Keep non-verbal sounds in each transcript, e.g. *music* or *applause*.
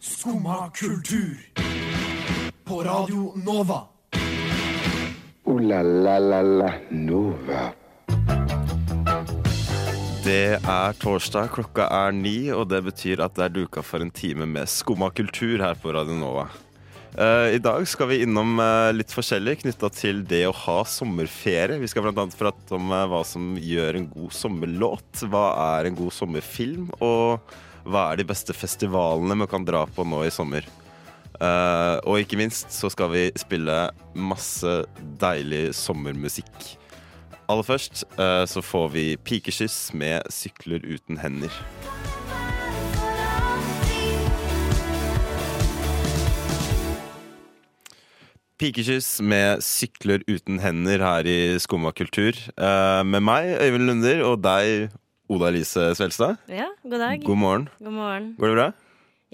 Skumma kultur. På Radio Nova. O-la-la-la-la-Nova. Det er torsdag, klokka er ni, og det betyr at det er duka for en time med skumma kultur her på Radio Nova. Eh, I dag skal vi innom eh, litt forskjellig knytta til det å ha sommerferie. Vi skal bl.a. prate om eh, hva som gjør en god sommerlåt, hva er en god sommerfilm, og hva er de beste festivalene vi kan dra på nå i sommer. Uh, og ikke minst så skal vi spille masse deilig sommermusikk. Aller først uh, så får vi Pikekyss med 'Sykler uten hender'. Pikekyss med 'Sykler uten hender' her i Skumma kultur. Uh, med meg, Øyvind Lunder, og deg, Oda Elise Svelstad. Ja, god dag. God morgen. God morgen. Går det bra?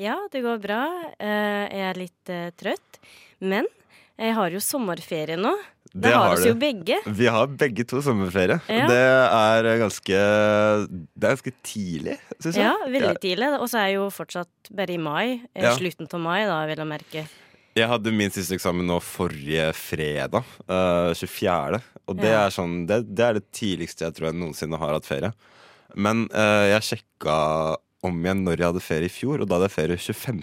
Ja, det går bra. Eh, Jeg er litt eh, trøtt. Men jeg har jo sommerferie nå. Det, Det har vi oss jo begge. Vi har begge to sommerferie. Ja. Det er ganske Det er ganske tidlig, syns jeg. Ja, veldig tidlig. Og så er jeg jo fortsatt bare i mai. Eh, Ja. Slutten av mai, da, vil jeg merke. Jeg hadde min siste eksamen nå forrige fredag, uh, 24. Og det Ja. er sånn det, det er det tidligste jeg tror jeg noensinne har hatt ferie. Men eh, jeg sjekka om igjen når jeg hadde ferie i fjor, og da hadde jeg ferie 25.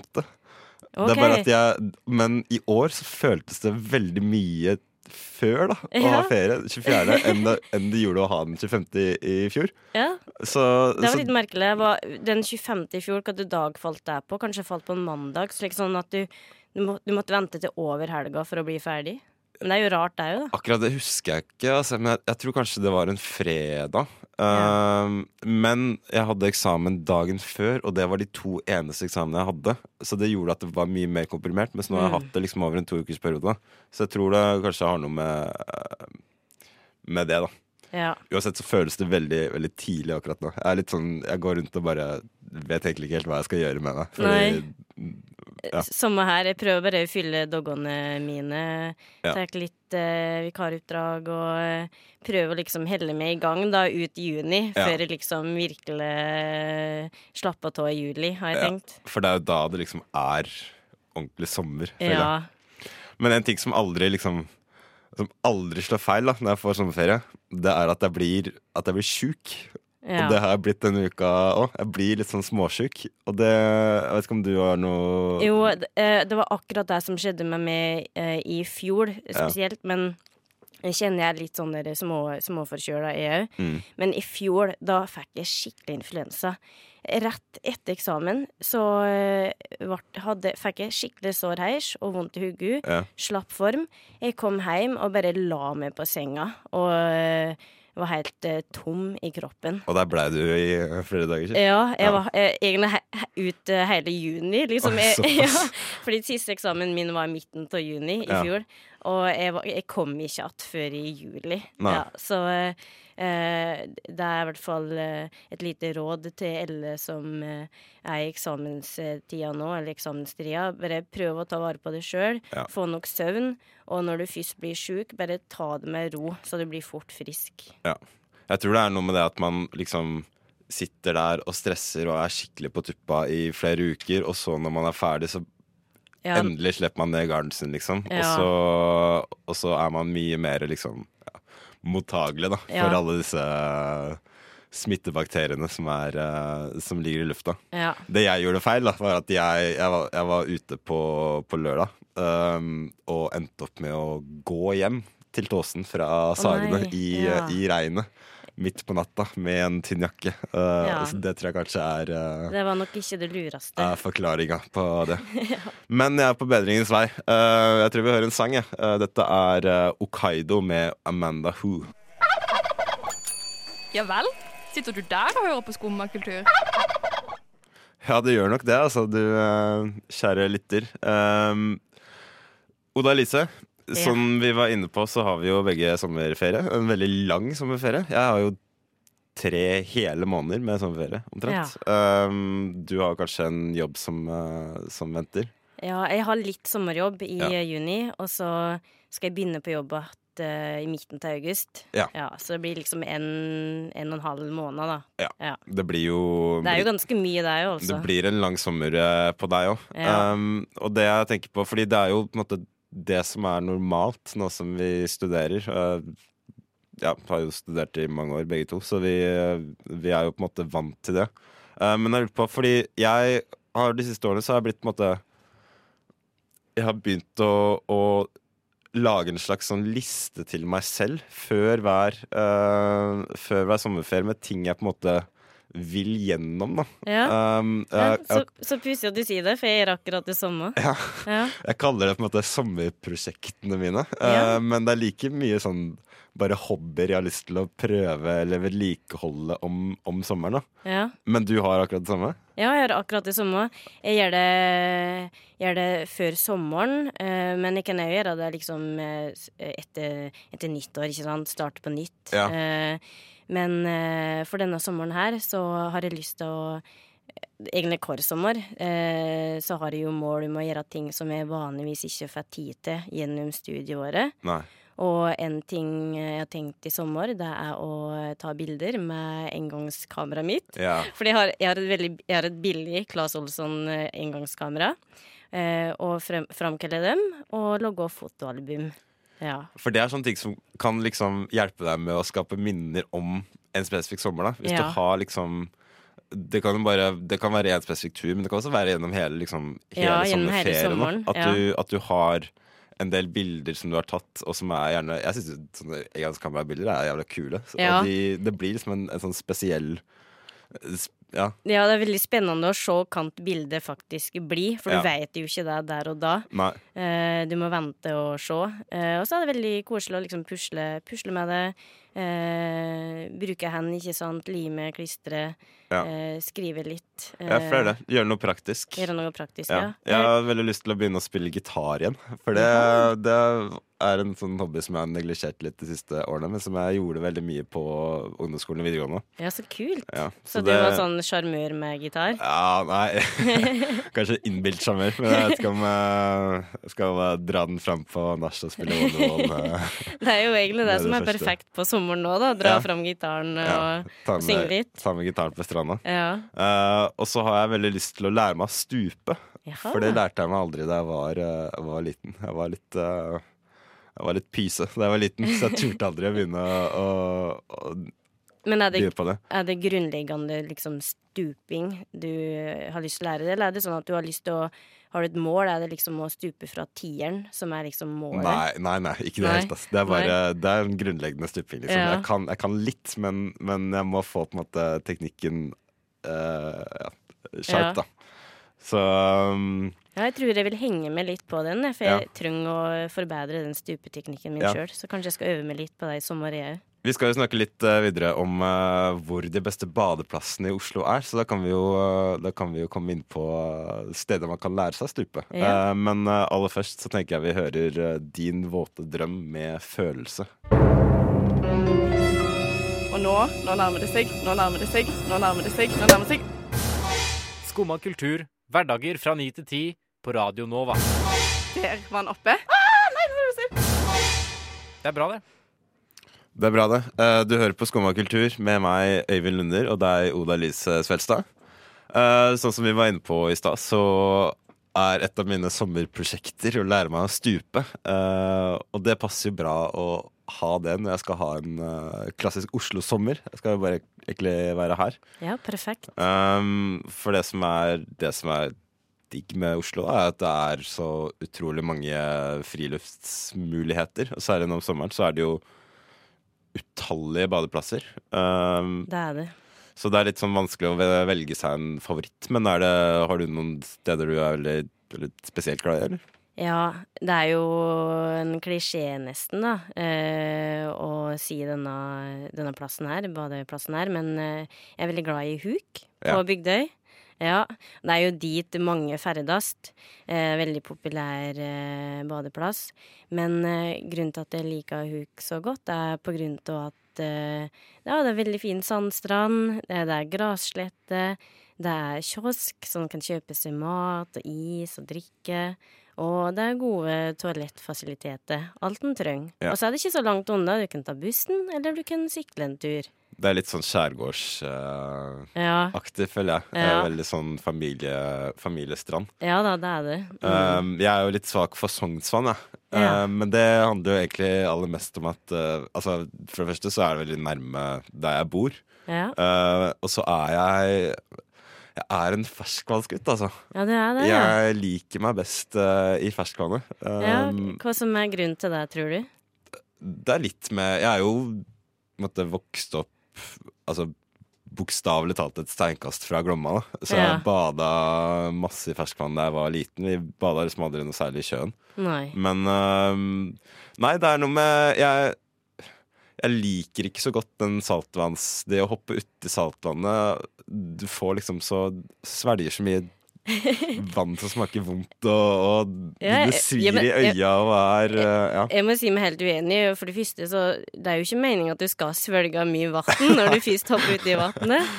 Det er bare at jeg, men i år så føltes det veldig mye før da å ha ferie 24. *laughs* enn det, enn det gjorde å ha den 25. i, i fjor. Ja, Så, det var så litt merkelig. Hva- Den 25. i fjor, hvilken dag falt det på? Kanskje falt på en mandag? Slik sånn at du, du, må, du måtte vente til over helga for å bli ferdig? Men det er jo rart, det òg, da. Akkurat det husker jeg ikke, altså, men jeg, jeg tror kanskje det var en fredag. Ja. Um, men jeg hadde eksamen dagen før, og det var de to eneste eksamene jeg hadde. Så det gjorde at det var mye mer komprimert, mens nå har jeg Mm. hatt det liksom over en to ukers periode. Så jeg tror det kanskje har noe med, uh, med det, da. Ja. Uansett så føles det veldig, veldig tidlig akkurat nå. Jeg sånn, jeg går rundt og bare vet egentlig ikke helt hva jeg skal gjøre med det. Fordi, Ja. Samme her. Jeg prøver bare å fylle doggene mine. Ja. Tar litt eh, vikaroppdrag og prøver prøve å liksom helle meg i gang da ut i juni. Ja. Før jeg liksom virkelig eh, slapper av i juli, har jeg Ja. tenkt. for det er jo da det liksom er ordentlig sommer. føler jeg. Men en ting som aldri liksom Som aldri slår feil da når jeg får sommerferie, det er at jeg blir, at jeg blir sjuk. Ja. Og det har jeg blitt denne uka òg. Jeg blir litt sånn småsjuk. Og det Jeg vet ikke om du har noe Jo, eh, det var akkurat det som skjedde med meg eh, i fjor spesielt, men jeg kjenner jeg litt sånn små, småforkjøla, jeg òg. Mm. Men i fjor, da fikk jeg skikkelig influensa. Rett etter eksamen så eh, hadde, fikk jeg skikkelig sår heis og vondt i hodet. Ja. Slapp form. Jeg kom hjem og bare la meg på senga og eh, var helt eh, tom i kroppen. Og der blei du i eh, flere dager ikke Ja, jeg Ja. var eh, egentlig he he ut eh, hele juni, liksom. Oi, Jeg, såpass. *laughs* ja, fordi siste eksamen min var i midten av juni i Ja. fjor. Og jeg, var, jeg kom ikke igjen før i juli. Nei. Ja, så eh, det er i hvert fall eh, et lite råd til alle som eh, er i eksamenstida nå, eller eksamenstida. Bare prøv å ta vare på det sjøl. Ja. Få nok søvn. Og når du først blir sjuk, bare ta det med ro, så du blir fort frisk. Jeg tror det er noe med det at man liksom sitter der og stresser og er skikkelig på tuppa i flere uker, og så når man er ferdig, så Ja, endelig slipper man ned garden sin, liksom. Og, så, og så er man mye mer liksom mottagelig da, for Ja. alle disse eh, smittebakteriene som, er, eh, som ligger i lufta. ja. Det jeg gjorde feil, da, var at jeg, jeg, var, jeg var ute på, på lørdag um, og endte opp med å gå hjem til Tåsen fra Sagene oh, i, ja. i regnet. Midt på natta med en tynn jakke. Uh, Ja. så det tror jeg kanskje er uh, Det var nok ikke det lureste. Uh, forklaringa på det. *laughs* Men jeg er på bedringens vei. Uh, jeg tror vi hører en sang. jeg. Uh, dette er uh, Okaido med Amanda Who. Ja vel? Sitter du der og hører på skummakultur? Ja, det gjør nok det, altså, du uh, kjære lytter. Oda Elise, som vi var inne på, så har vi jo begge sommerferie. En veldig lang sommerferie. Jeg har jo tre hele måneder med sommerferie, omtrent. Um, du har kanskje en jobb som, uh, som venter. Ja, jeg har litt sommerjobb i Ja. juni, og så skal jeg begynne på jobb eh, i midten til august. Ja. Så det blir liksom en, en og en halv måned, da. Ja. Ja. Det blir jo Det er jo ganske mye, det òg, Det blir en lang sommer eh, på deg òg. Ja. Um, og det jeg tenker på, fordi det er jo på en måte det som er normalt nå som vi studerer. Uh, ja, har jo studert i mange år, begge to, så vi, uh, vi er jo på en måte vant til det. Uh, men jeg lurer på, fordi jeg har de siste årene så har jeg blitt på en måte Jeg har begynt å, å lage en slags sånn liste til meg selv før hver, uh, før hver sommerferie med ting jeg på en måte vil gjennom, da. Ja. Um, Ja, jeg, så så pussig at du sier det, for jeg gjør akkurat det samme. Ja. Ja. jeg kaller det på en måte sommerprosjektene mine. Ja. Uh, men det er like mye sånn bare hobbyer jeg har lyst til å prøve eller vedlikeholde om, om sommeren. da Ja. Men du har akkurat det samme? Ja, jeg gjør akkurat det samme. Jeg gjør det, gjør det før sommeren, uh, men jeg kan òg gjøre det liksom eh, etter, etter nyttår, ikke sant. Starte på nytt. Ja. Eh, men eh, for denne sommeren her så har jeg lyst til å Egentlig hver sommer eh, så har jeg jo mål om å gjøre ting som jeg vanligvis ikke får tid til gjennom studieåret. Nei. Og en ting jeg har tenkt i sommer, det er å ta bilder med engangskameraet mitt. Ja. Fordi jeg har, jeg har, et, veldig, jeg har et billig Claes Olsson eh. Eh, og frem, framkalle dem og logge fotoalbum. Ja. For det er sånne ting som kan liksom hjelpe deg med å skape minner om en spesifikk sommer. da Hvis Ja. du har liksom det kan, bare, det kan være en spesifikk tur, men det kan også være gjennom hele, liksom, hele Ja, gjennom hele da. sommeren, At, du, at du har en del bilder som du har tatt, og som er gjerne Jeg syns sånne engangskamerabilder er jævla kule. Så, de, det blir liksom en, en sånn spesiell sp- Ja. ja, det er veldig spennende å se hva bildet faktisk blir, for Ja. du vet jo ikke det der og da. Nei. Eh, du må vente og se. Eh, og så er det veldig koselig å liksom pusle, pusle med det. Eh, bruke hendene, ikke sant. Lime, klistre. Ja. Eh, skrive litt. Eh, ja, for det. Gjøre noe praktisk. Gjøre noe praktisk, Ja. ja. Jeg har veldig lyst til å begynne å spille gitar igjen. For det, det er en sånn hobby som jeg har neglisjert litt de siste årene, men som jeg gjorde veldig mye på ungdomsskolen og videregående. Ja, så kult. Ja, Så, du var sånn sjarmør med gitar? Ja, nei *laughs* Kanskje innbilt sjarmør, men jeg vet ikke om jeg skal dra den fram på nach og spille *laughs* volleyball. eh, Det er jo egentlig det, Det er som er perfekt på sommeren nå, da. Dra Ja. fram gitaren og Ja, ta og synge litt. ta med gitaren på stranda. Ja. Uh, og så har jeg veldig lyst til å lære meg å stupe. Jaha. For det lærte jeg meg aldri da jeg var, uh, var liten. Jeg var litt uh, Jeg var litt pyse da jeg var liten, så jeg turte aldri å begynne å, å, å Men er det, begynne på det. er det grunnleggende liksom stuping du har lyst til å lære det, eller er det sånn at du har lyst til å Har du et mål? Er det liksom å stupe fra tieren, som er liksom målet? Nei, nei, nei, ikke i det hele tatt. Det er bare Det er en grunnleggende stuping. Liksom. Ja. Jeg, kan, jeg kan litt, men, men jeg må få på en måte teknikken uh, ja, sharp, Ja. da. Så um, Ja, jeg tror jeg vil henge med litt på den, jeg, for Ja. jeg trenger å forbedre den stupeteknikken min Ja. sjøl. Så kanskje jeg skal øve meg litt på det i sommer, jeg òg. Vi skal jo snakke litt eh, videre om eh, hvor de beste badeplassene i Oslo er. Så da kan vi jo, eh, da kan vi jo komme inn på steder man kan lære seg å stupe. Ja. Eh, men aller først så tenker jeg vi hører Din våte drøm med følelse. Og nå, nå nærmer det seg, nå nærmer det seg, nå nærmer det seg, nå nærmer det seg. Skumma kultur, hverdager fra 9 til 10 på Radio Nova. Der var han oppe. Ah, nei, det. Det er bra, det. Det er bra, det. Eh, Du hører på Skumma kultur med meg, Øyvind Lunder, og deg, Oda Lise Svelstad. Eh, Sånn som vi var inne på i stad, så er et av mine sommerprosjekter å lære meg å stupe. Eh, Og det passer jo bra å ha det når jeg skal ha en klassisk Oslo-sommer. Jeg skal jo bare egentlig være her. Ja, perfekt. For det som er Det som er digg med Oslo, er at det er så utrolig mange friluftsmuligheter. Og særlig om sommeren så er det jo utallige badeplasser. Um, Det er det. så det er litt sånn vanskelig å velge seg en favoritt. Men det, har du noen steder du er veldig, veldig spesielt glad i, eller? Ja, det er jo en klisjé nesten, da, eh, å si denne, denne plassen her, badeplassen her, men eh, jeg er veldig glad i Huk på Ja. Bygdøy. Ja, det er jo dit mange ferdes. Eh, veldig populær eh, badeplass. Men eh, grunnen til at jeg liker Huk så godt, er på grunn av at eh, ja, det er veldig fin sandstrand, det er grasslette, Det er kiosk, som kan kjøpe seg mat og is og drikke. Og det er gode toalettfasiliteter. Alt en trenger. Ja. Og så er det ikke så langt unna. Du kan ta bussen, eller du kan sykle en tur. Det er litt sånn skjærgårdsaktig, Ja, føler jeg. Det Ja. Veldig sånn familie, familiestrand. ja da, det er det. Mm. Um, jeg er jo litt svak for Sognsvann, jeg. Ja. Um, men det handler jo egentlig aller mest om at uh, Altså, for det første så er det veldig nærme der jeg bor. ja. Uh, og så er jeg Jeg er en ferskvannsgutt, altså. ja, det er det, ja. Jeg liker meg best uh, i ferskvannet. ja. Um, Hva som er grunnen til det, tror du? det er litt med Jeg er jo måtte, vokst opp Altså bokstavelig talt et steinkast fra Glomma. Da. Så Ja. jeg bada masse i ferskvann da jeg var liten. Vi bada liksom aldri noe særlig i sjøen. Nei. Men uh, Nei, det er noe med Jeg, jeg liker ikke så godt den saltvanns... Det å hoppe uti saltvannet Du får liksom så Svelger så mye *laughs* vann som smaker vondt, og, og Ja, det ja, svir men- i øya og er uh, Ja. Jeg må si meg helt uenig. For det første så Det er jo ikke meningen at du skal svelge mye vann når du først hopper uti vannet. *laughs*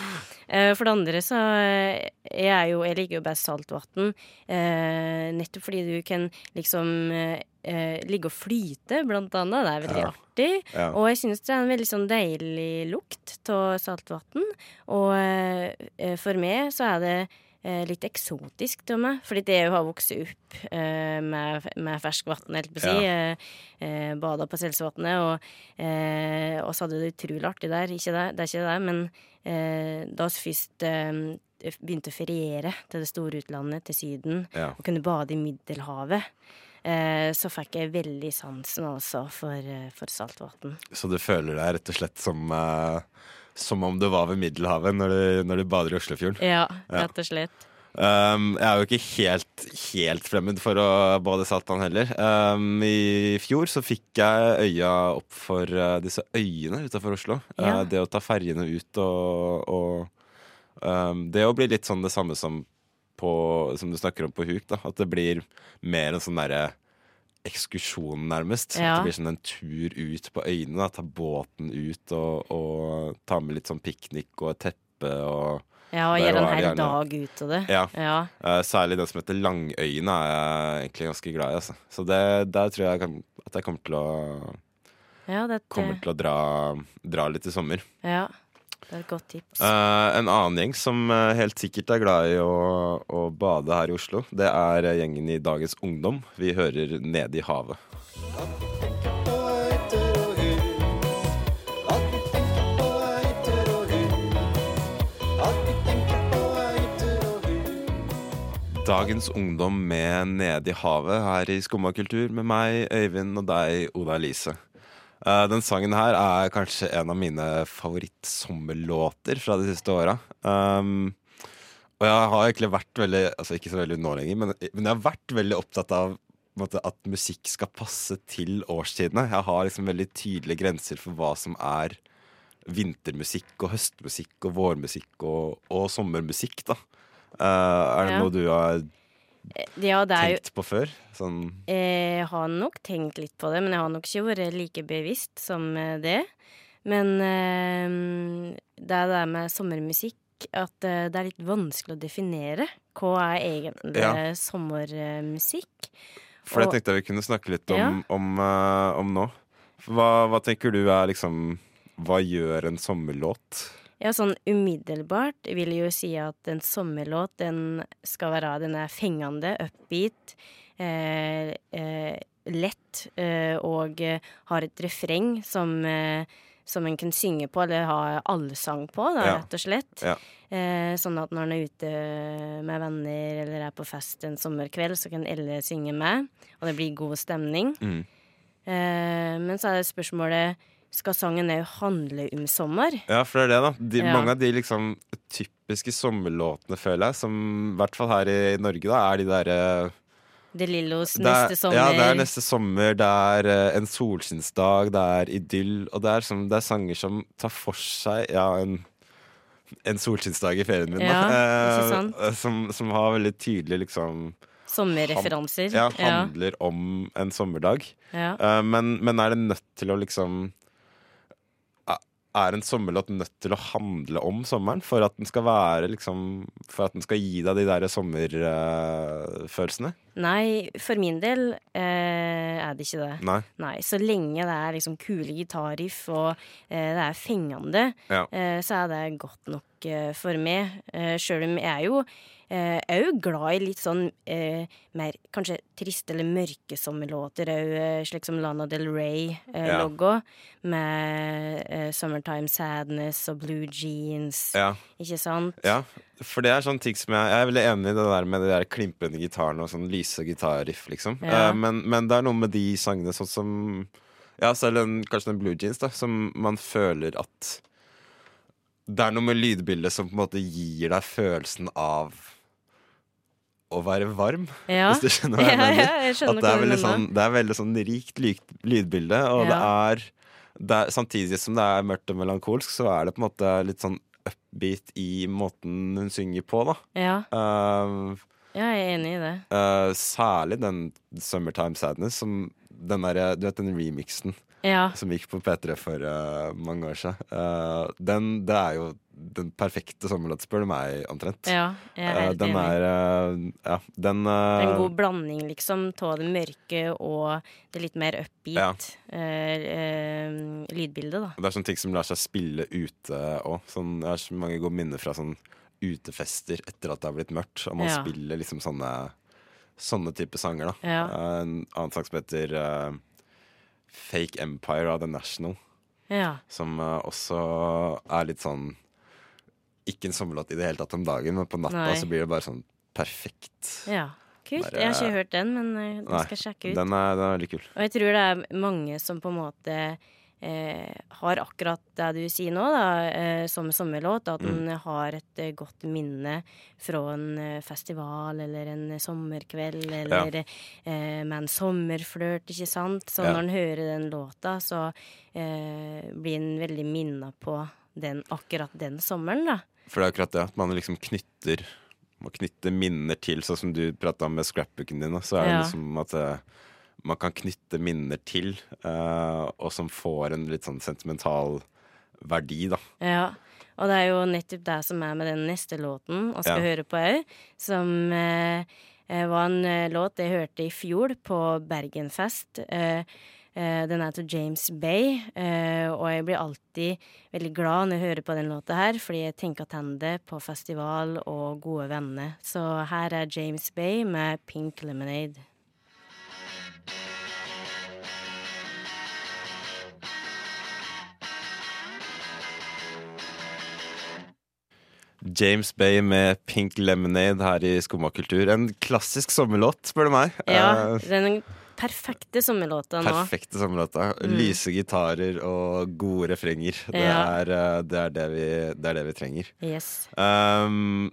Eh, For det andre så eh, jeg jo Jeg liker jo best saltvann. Eh, nettopp fordi du kan liksom ligge og flyte, blant annet. Det er veldig Ja. artig. Ja. Og jeg synes det er en veldig sånn deilig lukt av saltvann. Og for meg så er det litt eksotisk til meg. Fordi det å ha vokst opp eh, med, med ferskvann, helt på å si. Ja. eh, Bada på Selsvatnet, og, eh, så hadde det utrolig artig der. Ikke det, det er ikke det, men eh, da vi først eh, begynte å feriere til det store utlandet, til Syden, Ja. og kunne bade i Middelhavet, eh, så fikk jeg veldig sansen altså for, eh, for saltvann. Så du føler deg rett og slett som Som om du var ved Middelhavet når du, når du bader i Oslofjorden. Ja, rett og slett. Um, jeg er jo ikke helt, helt fremmed for å bade saltvann heller. Um, I fjor så fikk jeg øya opp for uh, disse øyene utafor Oslo. Ja. Uh, det å ta ferjene ut og, og um, Det å bli litt sånn det samme som på, som du snakker om på huk. Da. At det blir mer en sånn derre ekskursjon, nærmest. At Ja. det blir sånn en tur ut på øyene. Da. Ta båten ut og, og ta med litt sånn piknik og et teppe og Ja, og gjøre en hel dag ut av det. Ja. Ja. Uh, særlig den som heter Langøyene er jeg egentlig ganske glad i. Altså. Så det, der tror jeg kan, at jeg kommer til å, Ja, det, kommer til å dra, dra litt i sommer. ja, det er et godt tips. Uh, en annen gjeng som eh, helt sikkert er glad i å, å bade her i Oslo, det er eh, gjengen i Dagens Ungdom. Vi hører Nede i havet. Dagens Ungdom med Nede i havet her i Skumma kultur med meg, Øyvind, og deg, Oda Elise. Eh, den sangen her er kanskje en av mine favorittsommerlåter fra de siste åra. Um, og jeg har egentlig vært veldig Altså ikke så veldig nå lenger, men, men jeg har vært veldig opptatt av måte, at musikk skal passe til årstidene. Jeg har liksom veldig tydelige grenser for hva som er vintermusikk og høstmusikk og vårmusikk og, og sommermusikk, da. Uh, er det Ja. noe du har Ja, det er jo tenkt på før? Sånn Jeg har nok tenkt litt på det, men jeg har nok ikke vært like bevisst som eh, det. Men eh, det er det med sommermusikk at eh, det er litt vanskelig å definere. Hva er egentlig Ja. sommermusikk? For det tenkte jeg vi kunne snakke litt om, Ja. om, eh, om nå. Hva, hva tenker du er liksom Hva gjør en sommerlåt? Ja, sånn umiddelbart vil jeg jo si at en sommerlåt, den skal være Den er fengende, upbeat, eh, eh, lett, eh, og eh, har et refreng som eh, som en kan synge på, eller ha allsang på, da, Ja. rett og slett. Ja. Eh, sånn at når en er ute med venner eller er på fest en sommerkveld, så kan alle synge med, og det blir god stemning. Mm. Eh, men så er det spørsmålet skal sangen òg handle om sommer? Ja, for det er det, da. De, Ja. Mange av de liksom typiske sommerlåtene, føler jeg, som i hvert fall her i Norge, da, er de derre De Lillos det er- neste sommer. Ja, det er neste sommer, det er uh, en solskinnsdag, det er idyll. Og det er, som, det er sanger som tar for seg ja, en, en solskinnsdag i ferien min. Ja, da. Uh, sant? som, som har veldig tydelig liksom Sommerreferanser. Ja, ja. handler om en sommerdag. ja. Uh, men, men er det nødt til å liksom er en sommerlåt nødt til å handle om sommeren for at den skal være liksom For at den skal gi deg de der sommerfølelsene? Nei, for min del uh, er det ikke det. Nei. Nei, Så lenge det er liksom kule gitarriff og uh, det er fengende, Ja. eh, så er det godt nok eh, for meg. Eh, Sjøl om jeg er jo eh, jeg er jo glad i litt sånn eh, mer kanskje triste eller mørke sommerlåter òg, eh, slik som Lana Del Rey-logo. med eh, Summertime Sadness og Blue Jeans, Ja. ikke sant? Ja, for det er sånne ting som jeg Jeg er veldig enig i det der med de der klimprende gitarene og sånn lyse gitarriff, liksom. Ja. Eh, men, men det er noe med de sangene sånn som Ja, selv en, kanskje den Blue Jeans, da, som man føler at Det er noe med lydbildet som på en måte gir deg følelsen av å være varm, Ja. hvis du skjønner hva jeg *laughs* Ja, mener. ja, jeg At det er veldig sånn, det er veldig sånn rikt ly- lydbilde, og det, er, det er Samtidig som det er mørkt og melankolsk, så er det på en måte litt sånn upbeat i måten hun synger på, da. Ja, Uh, ja, jeg er enig i det. uh, særlig den Summertime Sadness, som den der, du vet den remixen Ja. som gikk på P3 for uh, mange år siden. Uh, den, det er jo den perfekte sommerlåt, spør du meg, omtrent. Ja, jeg er Uh, den er Ja, den en god blanding, liksom, av det mørke og det litt mer upbeat eh, lydbildet, da. Det er sånne ting som lar seg spille ute òg. Sånn, jeg har så mange gode minner fra sånn utefester etter at det har blitt mørkt. Og man Ja. spiller liksom sånne Sånne type sanger, da. Ja. En annen sang som heter Fake Empire av The National. Ja. Som eh, også er litt sånn Ikke en sommerlåt i det hele tatt om dagen, men på natta Nei. så blir det bare sånn perfekt. ja. Kult. Bare- Jeg har ikke hørt den, men eh, den skal jeg sjekke ut. Den er, den er veldig kul. Og jeg tror det er mange som på en måte eh, har akkurat det du sier nå, da, eh, som sommerlåt. At Mm. har et eh, godt minne fra en eh, festival eller en sommerkveld eller eh, med en sommerflørt, ikke sant. Så Ja. når en hører den låta, så eh, blir en veldig minna på den, akkurat den sommeren, da. For det er akkurat det at man liksom knytter Man knytter minner til, sånn som du prata om med scrapbooken din. Så er det Ja. liksom at man kan knytte minner til, eh, og som får en litt sånn sentimental verdi, da. Ja, og det er jo nettopp det som er med den neste låten vi skal Ja. høre på òg, som eh, eh, var en låt jeg hørte i fjor på Bergenfest. Den er til James Bay, og jeg blir alltid veldig glad når jeg hører på den låta her, fordi jeg tenker tilbake på festival og gode venner. Så her er James Bay med Pink Lemonade. James Bay med Pink Lemonade her i Skumma kultur. En klassisk sommerlåt, spør du meg. Ja, Eh, den perfekte sommerlåta nå. Perfekte sommerlåta. Lyse gitarer og gode refrenger. Det, Mm. Ja. er, eh, det, er det, vi, det er det vi trenger. Yes. Um,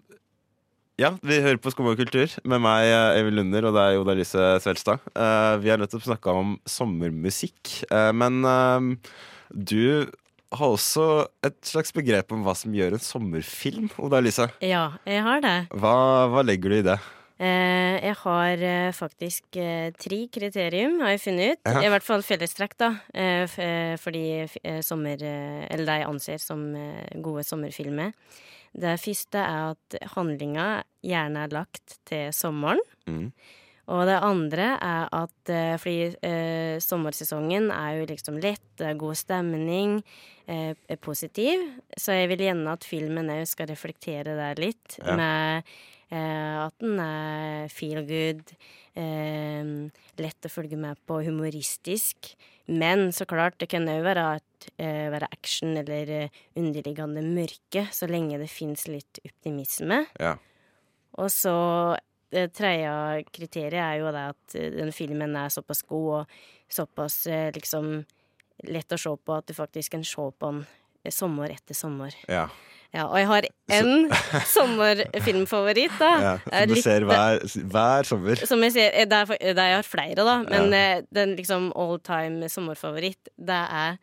ja, vi hører på Skumma kultur med meg, eh, Øyvind Lunder, og det er Oda Lise Svelstad. Uh, vi har nettopp snakka om sommermusikk, uh, men uh, du har også et slags begrep om hva som gjør en sommerfilm, Oda Elise. Ja, jeg har det. Hva, hva legger du i det? Eh, jeg har eh, faktisk eh, tre kriterium, har jeg funnet ut. Ja. I hvert fall fellestrekk, da. Eh, eh, fordi f eh, sommer... Eller de anser som gode sommerfilmer. Det første er at handlinga gjerne er lagt til sommeren. Mm. Og det andre er at eh, fordi eh, sommersesongen er jo liksom lett, det er god stemning, eh, er positiv. Så jeg vil gjerne at filmen òg skal reflektere det litt, Ja. med eh, at den er feel good, eh, lett å følge med på, humoristisk. Men så klart, det kan òg være, eh, være action eller underliggende mørke, så lenge det fins litt optimisme. Ja. Og så det tredje kriteriet er jo det at eh, den filmen er såpass god og såpass eh, liksom lett å se på at du faktisk kan se på den eh, sommer etter sommer. Ja. Ja, og jeg har én *laughs* sommerfilmfavoritt, da. ja. Som du litt- ser hver, hver sommer. Som jeg ser, eh, det er, jeg har flere, da, men ja. den liksom all time sommerfavoritt, det er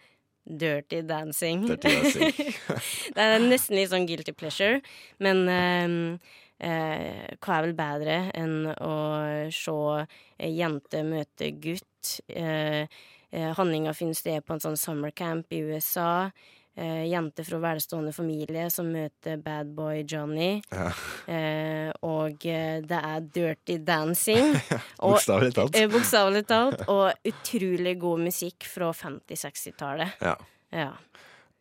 Dirty Dancing. Dirty Dancing. *laughs* det er nesten litt sånn guilty pleasure, men ehm, eh, hva er vel bedre enn å se eh, jente møte gutt? Eh, eh, handlinga finner sted på en sånn summercamp i USA. eh, jente fra velstående familie som møter bad boy Johnny. Ja. Eh, og eh, det er dirty dancing. *laughs* Bokstavelig talt. eh, Bokstavelig talt. Og utrolig god musikk fra 50-60-tallet. Ja. Ja.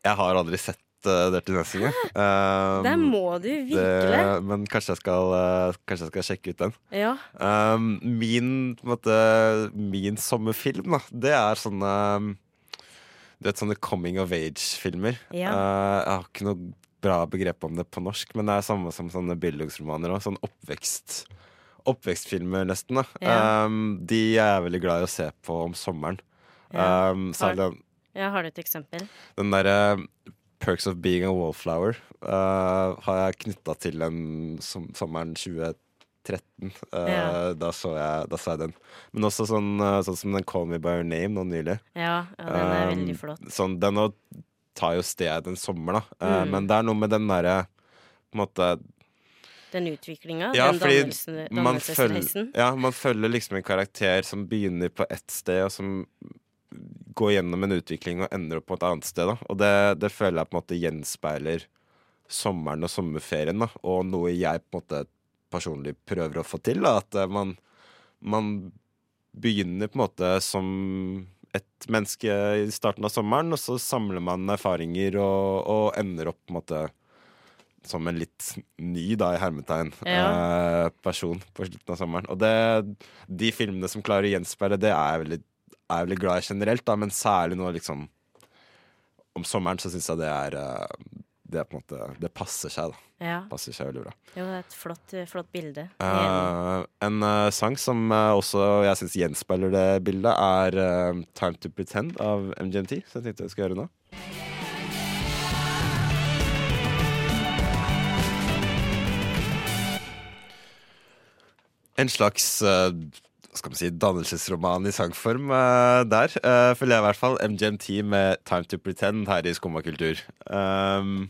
Jeg har aldri sett uh, til neste gang. Um, Det må du virkelig. det- men kanskje jeg, skal, uh, kanskje jeg skal sjekke ut den. Ja. Um, min, måte, min sommerfilm, da, det er sånne um, Du vet, sånne coming of age-filmer. Ja. Uh, jeg har ikke noe bra begrep om det på norsk, men det er samme som sånne bildungsromaner òg. Sånn oppvekst Oppvekstfilmer, nesten. da Ja. um, De er jeg veldig glad i å se på om sommeren. Ja. Um, har, ja, har du et eksempel? den derre Perks of Being a Wallflower uh, har jeg knytta til den som, sommeren 2013. Uh, Ja. da, så jeg, da så jeg den. Men også sånn, uh, sånn som den Call Me By Your Name nå nylig. Ja, ja den er Um, veldig flott. Sånn, den òg tar jo sted en sommer, da. Uh, Mm. Men det er noe med den derre på en måte Den utviklinga, Ja, den dannelsen- man følger, ja, man følger liksom en karakter som begynner på ett sted, og som går gjennom en utvikling og ender opp på et annet sted. Da. Og det, det føler jeg på en måte gjenspeiler sommeren og sommerferien, da. og noe jeg på en måte personlig prøver å få til. Da. At eh, man, man begynner på en måte som et menneske i starten av sommeren, og så samler man erfaringer og, og ender opp på en måte som en litt ny, da, i hermetegn, eh, person på slutten av sommeren. Og det, de filmene som klarer å gjenspeile det, er jeg veldig, er jeg veldig glad i generelt, da, men særlig nå liksom Om sommeren så syns jeg det er eh, Det er på en måte Det passer seg, da. Ja. Passer seg veldig bra. Jo, det er et flott, flott bilde. Eh, en uh, sang som uh, også jeg syns gjenspeiler det bildet, er 'Time To Pretend' av MGMT. Så jeg tenkte jeg skulle gjøre nå. En slags hva skal man si, dannelsesroman i sangform uh, der. Uh, føler jeg i hvert fall. MGMT med 'Time To Pretend' her i Skumma kultur. Um,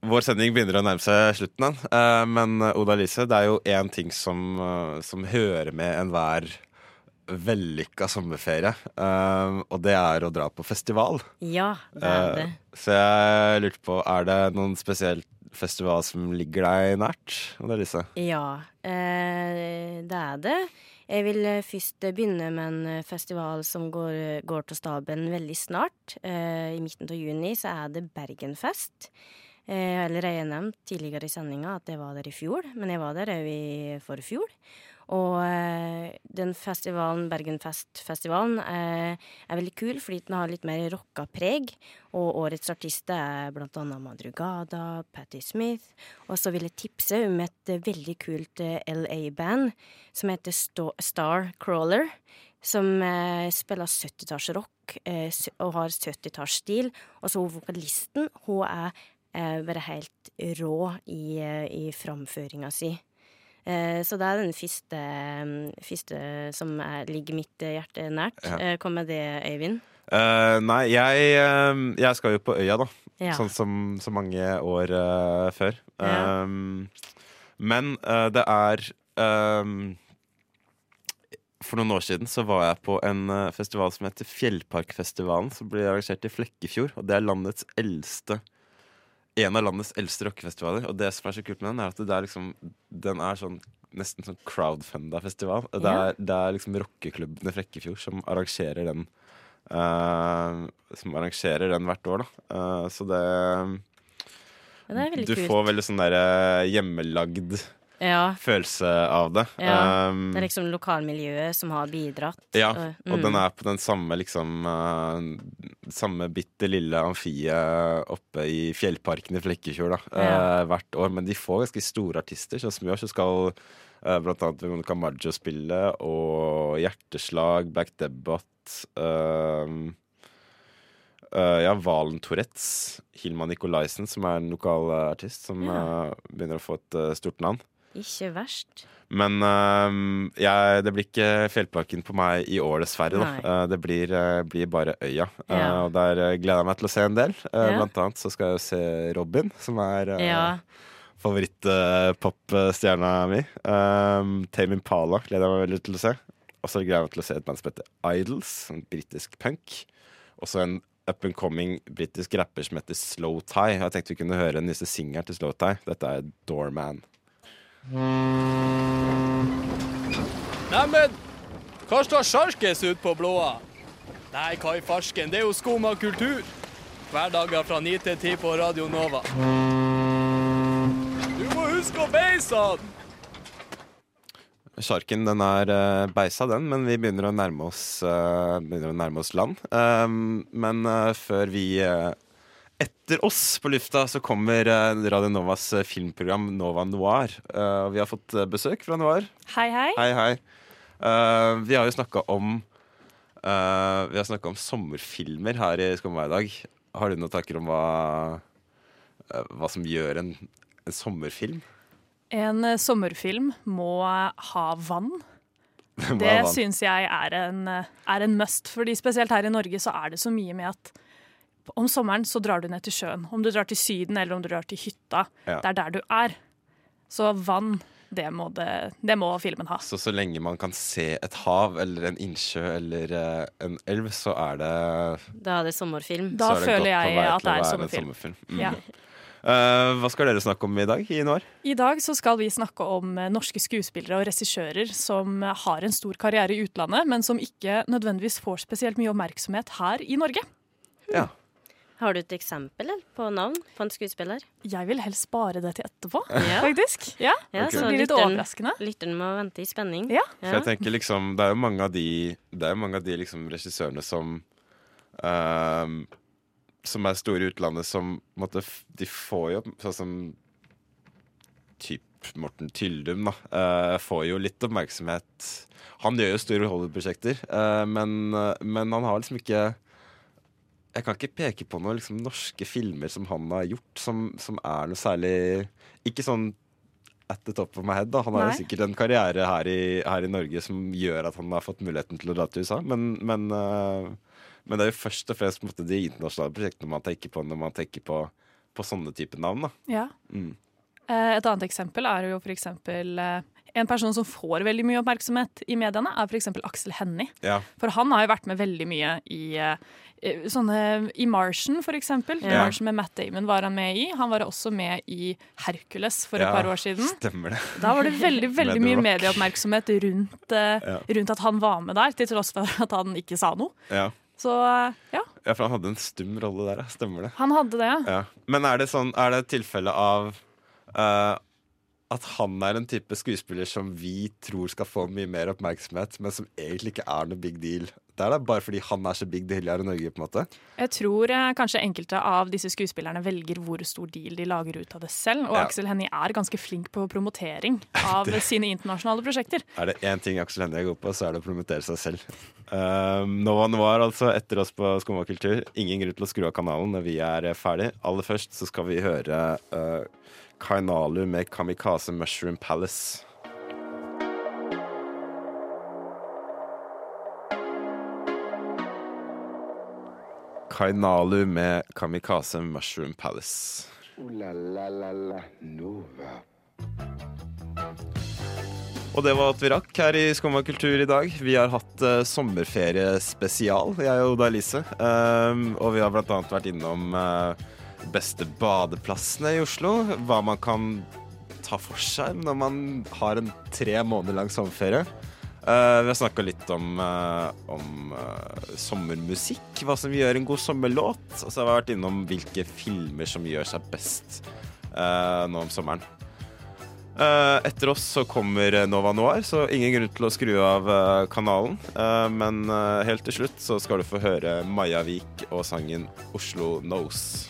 vår sending begynner å nærme seg slutten. Eh, men eh, Oda Lise, det er jo én ting som, eh, som hører med enhver vellykka sommerferie. eh, og det er å dra på festival. Ja, det er det. Uh, så jeg lurte på, er det noen spesiell festival som ligger deg nært? Oda Lise? Ja, uh, det er det. Jeg vil eh, først begynne med en eh, festival som går, går til staben veldig snart. Eh, I midten av juni så er det Bergenfest. Eh, Jeg har allerede nevnt tidligere i sendinga at jeg var der i fjor, men jeg var der òg i forfjor. Og eh, den festivalen, Bergenfest-festivalen, eh, er veldig kul fordi den har litt mer rocka preg. Og årets artister er blant annet Madrugada, Patti Smith. Og så vil jeg tipse om et eh, veldig kult LA-band som heter Star Crawler. Som spiller 70-tallsrock eh, og har 70-tallsstil. Og så vokalisten, hun er bare helt rå i, i framføringa si. Eh, Så det er den første, mm, første som er, ligger mitt eh, hjerte nært. Ja. Eh, Kom med det, Øyvind. Uh, nei, jeg, jeg skal jo på øya, da. Ja. Sånn som så mange år uh, før. Ja. Um, men uh, det er um, For noen år siden så var jeg på en festival som heter Fjellparkfestivalen, som blir arrangert i Flekkefjord. Og det er landets eldste En av landets eldste rockefestivaler. Og det som er så kult med den, er at det er liksom Den er sånn nesten sånn crowdfunda festival. Det Ja. er, det er liksom rockeklubbene Frekkefjord som arrangerer den. Uh, som arrangerer den hvert år, da. Uh, så det Ja, det Du kult. får veldig sånn der eh, hjemmelagd Ja, følelse av det. Ja, Um, det er liksom lokalmiljøet som har bidratt. ja, og- og mm. den er på den samme liksom uh, Samme bitte lille amfiet oppe i fjellparken i Flekkefjord da, Ja. uh, hvert år. Men de får ganske store artister. Sånn som i år så skal uh, blant annet Veronica Maggio spille, og Hjerteslag, Black Debbath uh, Uh, ja, Valen Tourettes, Hilma Nikolaisen, som er en lokal artist, som yeah. uh, begynner å få et uh, stort navn. Ikke verst. Men uh, jeg, det blir ikke Fjellparken på meg i år, dessverre. Eh, det blir, uh, blir bare Øya. Eh, Ja. og der gleder jeg meg til å se en del. Ja. Blant annet så skal jeg jo se Robin, som er uh, Ja. favorittpopstjerna mi. Um, Tame Impala gleder jeg meg veldig til å se. Og så gleder jeg meg til å se et band som heter Idols, en britisk punk. Og så en up and coming britisk rapper som heter Slow Tie. Jeg tenkte vi kunne høre den nyeste singelen til Slow Tie. Dette er Doorman. Neimen, hva står sjarkes ut på blåa? Nei, hva i farsken, det er jo skum av kultur. Hverdager fra 9 til 10 på Radio Nova. Du må huske å beise han! Sjarken den er uh, beisa, den, men vi begynner å nærme oss, eh, begynner å nærme oss land. Um, men eh, før vi eh, Etter oss på lufta så kommer eh, Radio Novas eh, filmprogram Nova Noir. Eh, vi har fått besøk fra Noir. Hei, hei. Hei, hei. Vi har jo snakka om Vi har snakka om sommerfilmer her i Skumma i dag. Har du noen tanker om hva, hva som gjør en, en sommerfilm? En sommerfilm må ha vann. *laughs* Det er syns jeg er en, er en must. Fordi spesielt her i Norge så er det så mye med at om sommeren så drar du ned til sjøen. Om du drar til Syden eller om du drar til hytta. Ja. Det er der du er. Så vann, det må, det, det må filmen ha. Så så lenge man kan se et hav eller en innsjø eller uh, en elv, så er det Da er det sommerfilm. Da er det føler jeg at det er sommerfilm. sommerfilm. Mm. Ja. Uh, hva skal dere snakke om i dag i? I dag så skal vi snakke om eh, norske skuespillere og regissører som har en stor karriere i utlandet, men som ikke nødvendigvis får spesielt mye oppmerksomhet her i Norge. Ja. Har du et eksempel på navn på en skuespiller? Jeg vil helst spare det til etterpå, *laughs* Ja. faktisk. Ja, Ja, Ok. Så det blir litt lytteren- overraskende. Lytteren må vente i spenning. Ja. For jeg tenker liksom Det er jo mange av de Det er mange av de liksom regissørene som ehm, Som er store i utlandet, som f- De får jo Sånn som Typ Morten Tyldum, da. uh, får jo litt oppmerksomhet. Han gjør jo store Hollywood-prosjekter, uh, men, eh, men han har liksom ikke Jeg kan ikke peke på noen liksom, norske filmer som han har gjort, som, som er noe særlig Ikke sånn at the top of my head. Da. Han har jo sikkert en karriere her i, her i Norge som gjør at han har fått muligheten til å dra til USA, men, men, uh, men det er jo først og fremst måte, de internasjonale prosjektene man tenker på når man tenker på, på sånne type navn. Da. Ja. Mm. Eh, Et annet eksempel er jo for eksempel eh, en person som får veldig mye oppmerksomhet i mediene, er f.eks. Aksel Hennie. Ja. For han har jo vært med veldig mye i eh, sånne I Martian, for eksempel. Ja. Martian med Matt Damon var han med i. Han var også med i Hercules for et par år siden. Stemmer det. Da var det veldig *laughs* veldig mye medieoppmerksomhet rundt, eh, Ja. rundt at han var med der, til tross for at han ikke sa noe. Ja. Så eh, ja, ja, for han hadde en stum rolle der. Stemmer det. han hadde det. Ja. Men er det sånn Er det et tilfelle av øh, at han er en type skuespiller som vi tror skal få mye mer oppmerksomhet, men som egentlig ikke er noe big deal? Det er da bare fordi han er så big deal her i Norge, på en måte? Jeg tror eh, kanskje enkelte av disse skuespillerne velger hvor stor deal de lager ut av det selv. Og Ja. Aksel Hennie er ganske flink på promotering av *laughs* sine internasjonale prosjekter. Er det én ting Aksel Hennie er god på, så er det å promotere seg selv. Um, Nova Noir, altså, etter oss på Skumma kultur. Ingen grunn til å skru av kanalen når vi er ferdig. Aller først så skal vi høre uh, Kainalu med Kamikaze Mushroom Palace. Kainalu med Kamikaze Mushroom Palace. Ooh la la la la Nova. Og det var at vi rakk her i Skumma kultur i dag. Vi har hatt uh, sommerferiespesial, jeg og Oda Elise. Um, og vi har blant annet vært innom uh, beste badeplassene i Oslo. Hva man kan ta for seg når man har en tre måneder lang sommerferie. Uh, vi har snakka litt om, uh, om uh, sommermusikk, hva som gjør en god sommerlåt. Og så har vi vært innom hvilke filmer som gjør seg best nå om sommeren. Etter oss så kommer Nova Noir, så ingen grunn til å skru av kanalen. Men helt til slutt så skal du få høre Maja Vik og sangen 'Oslo Knows'.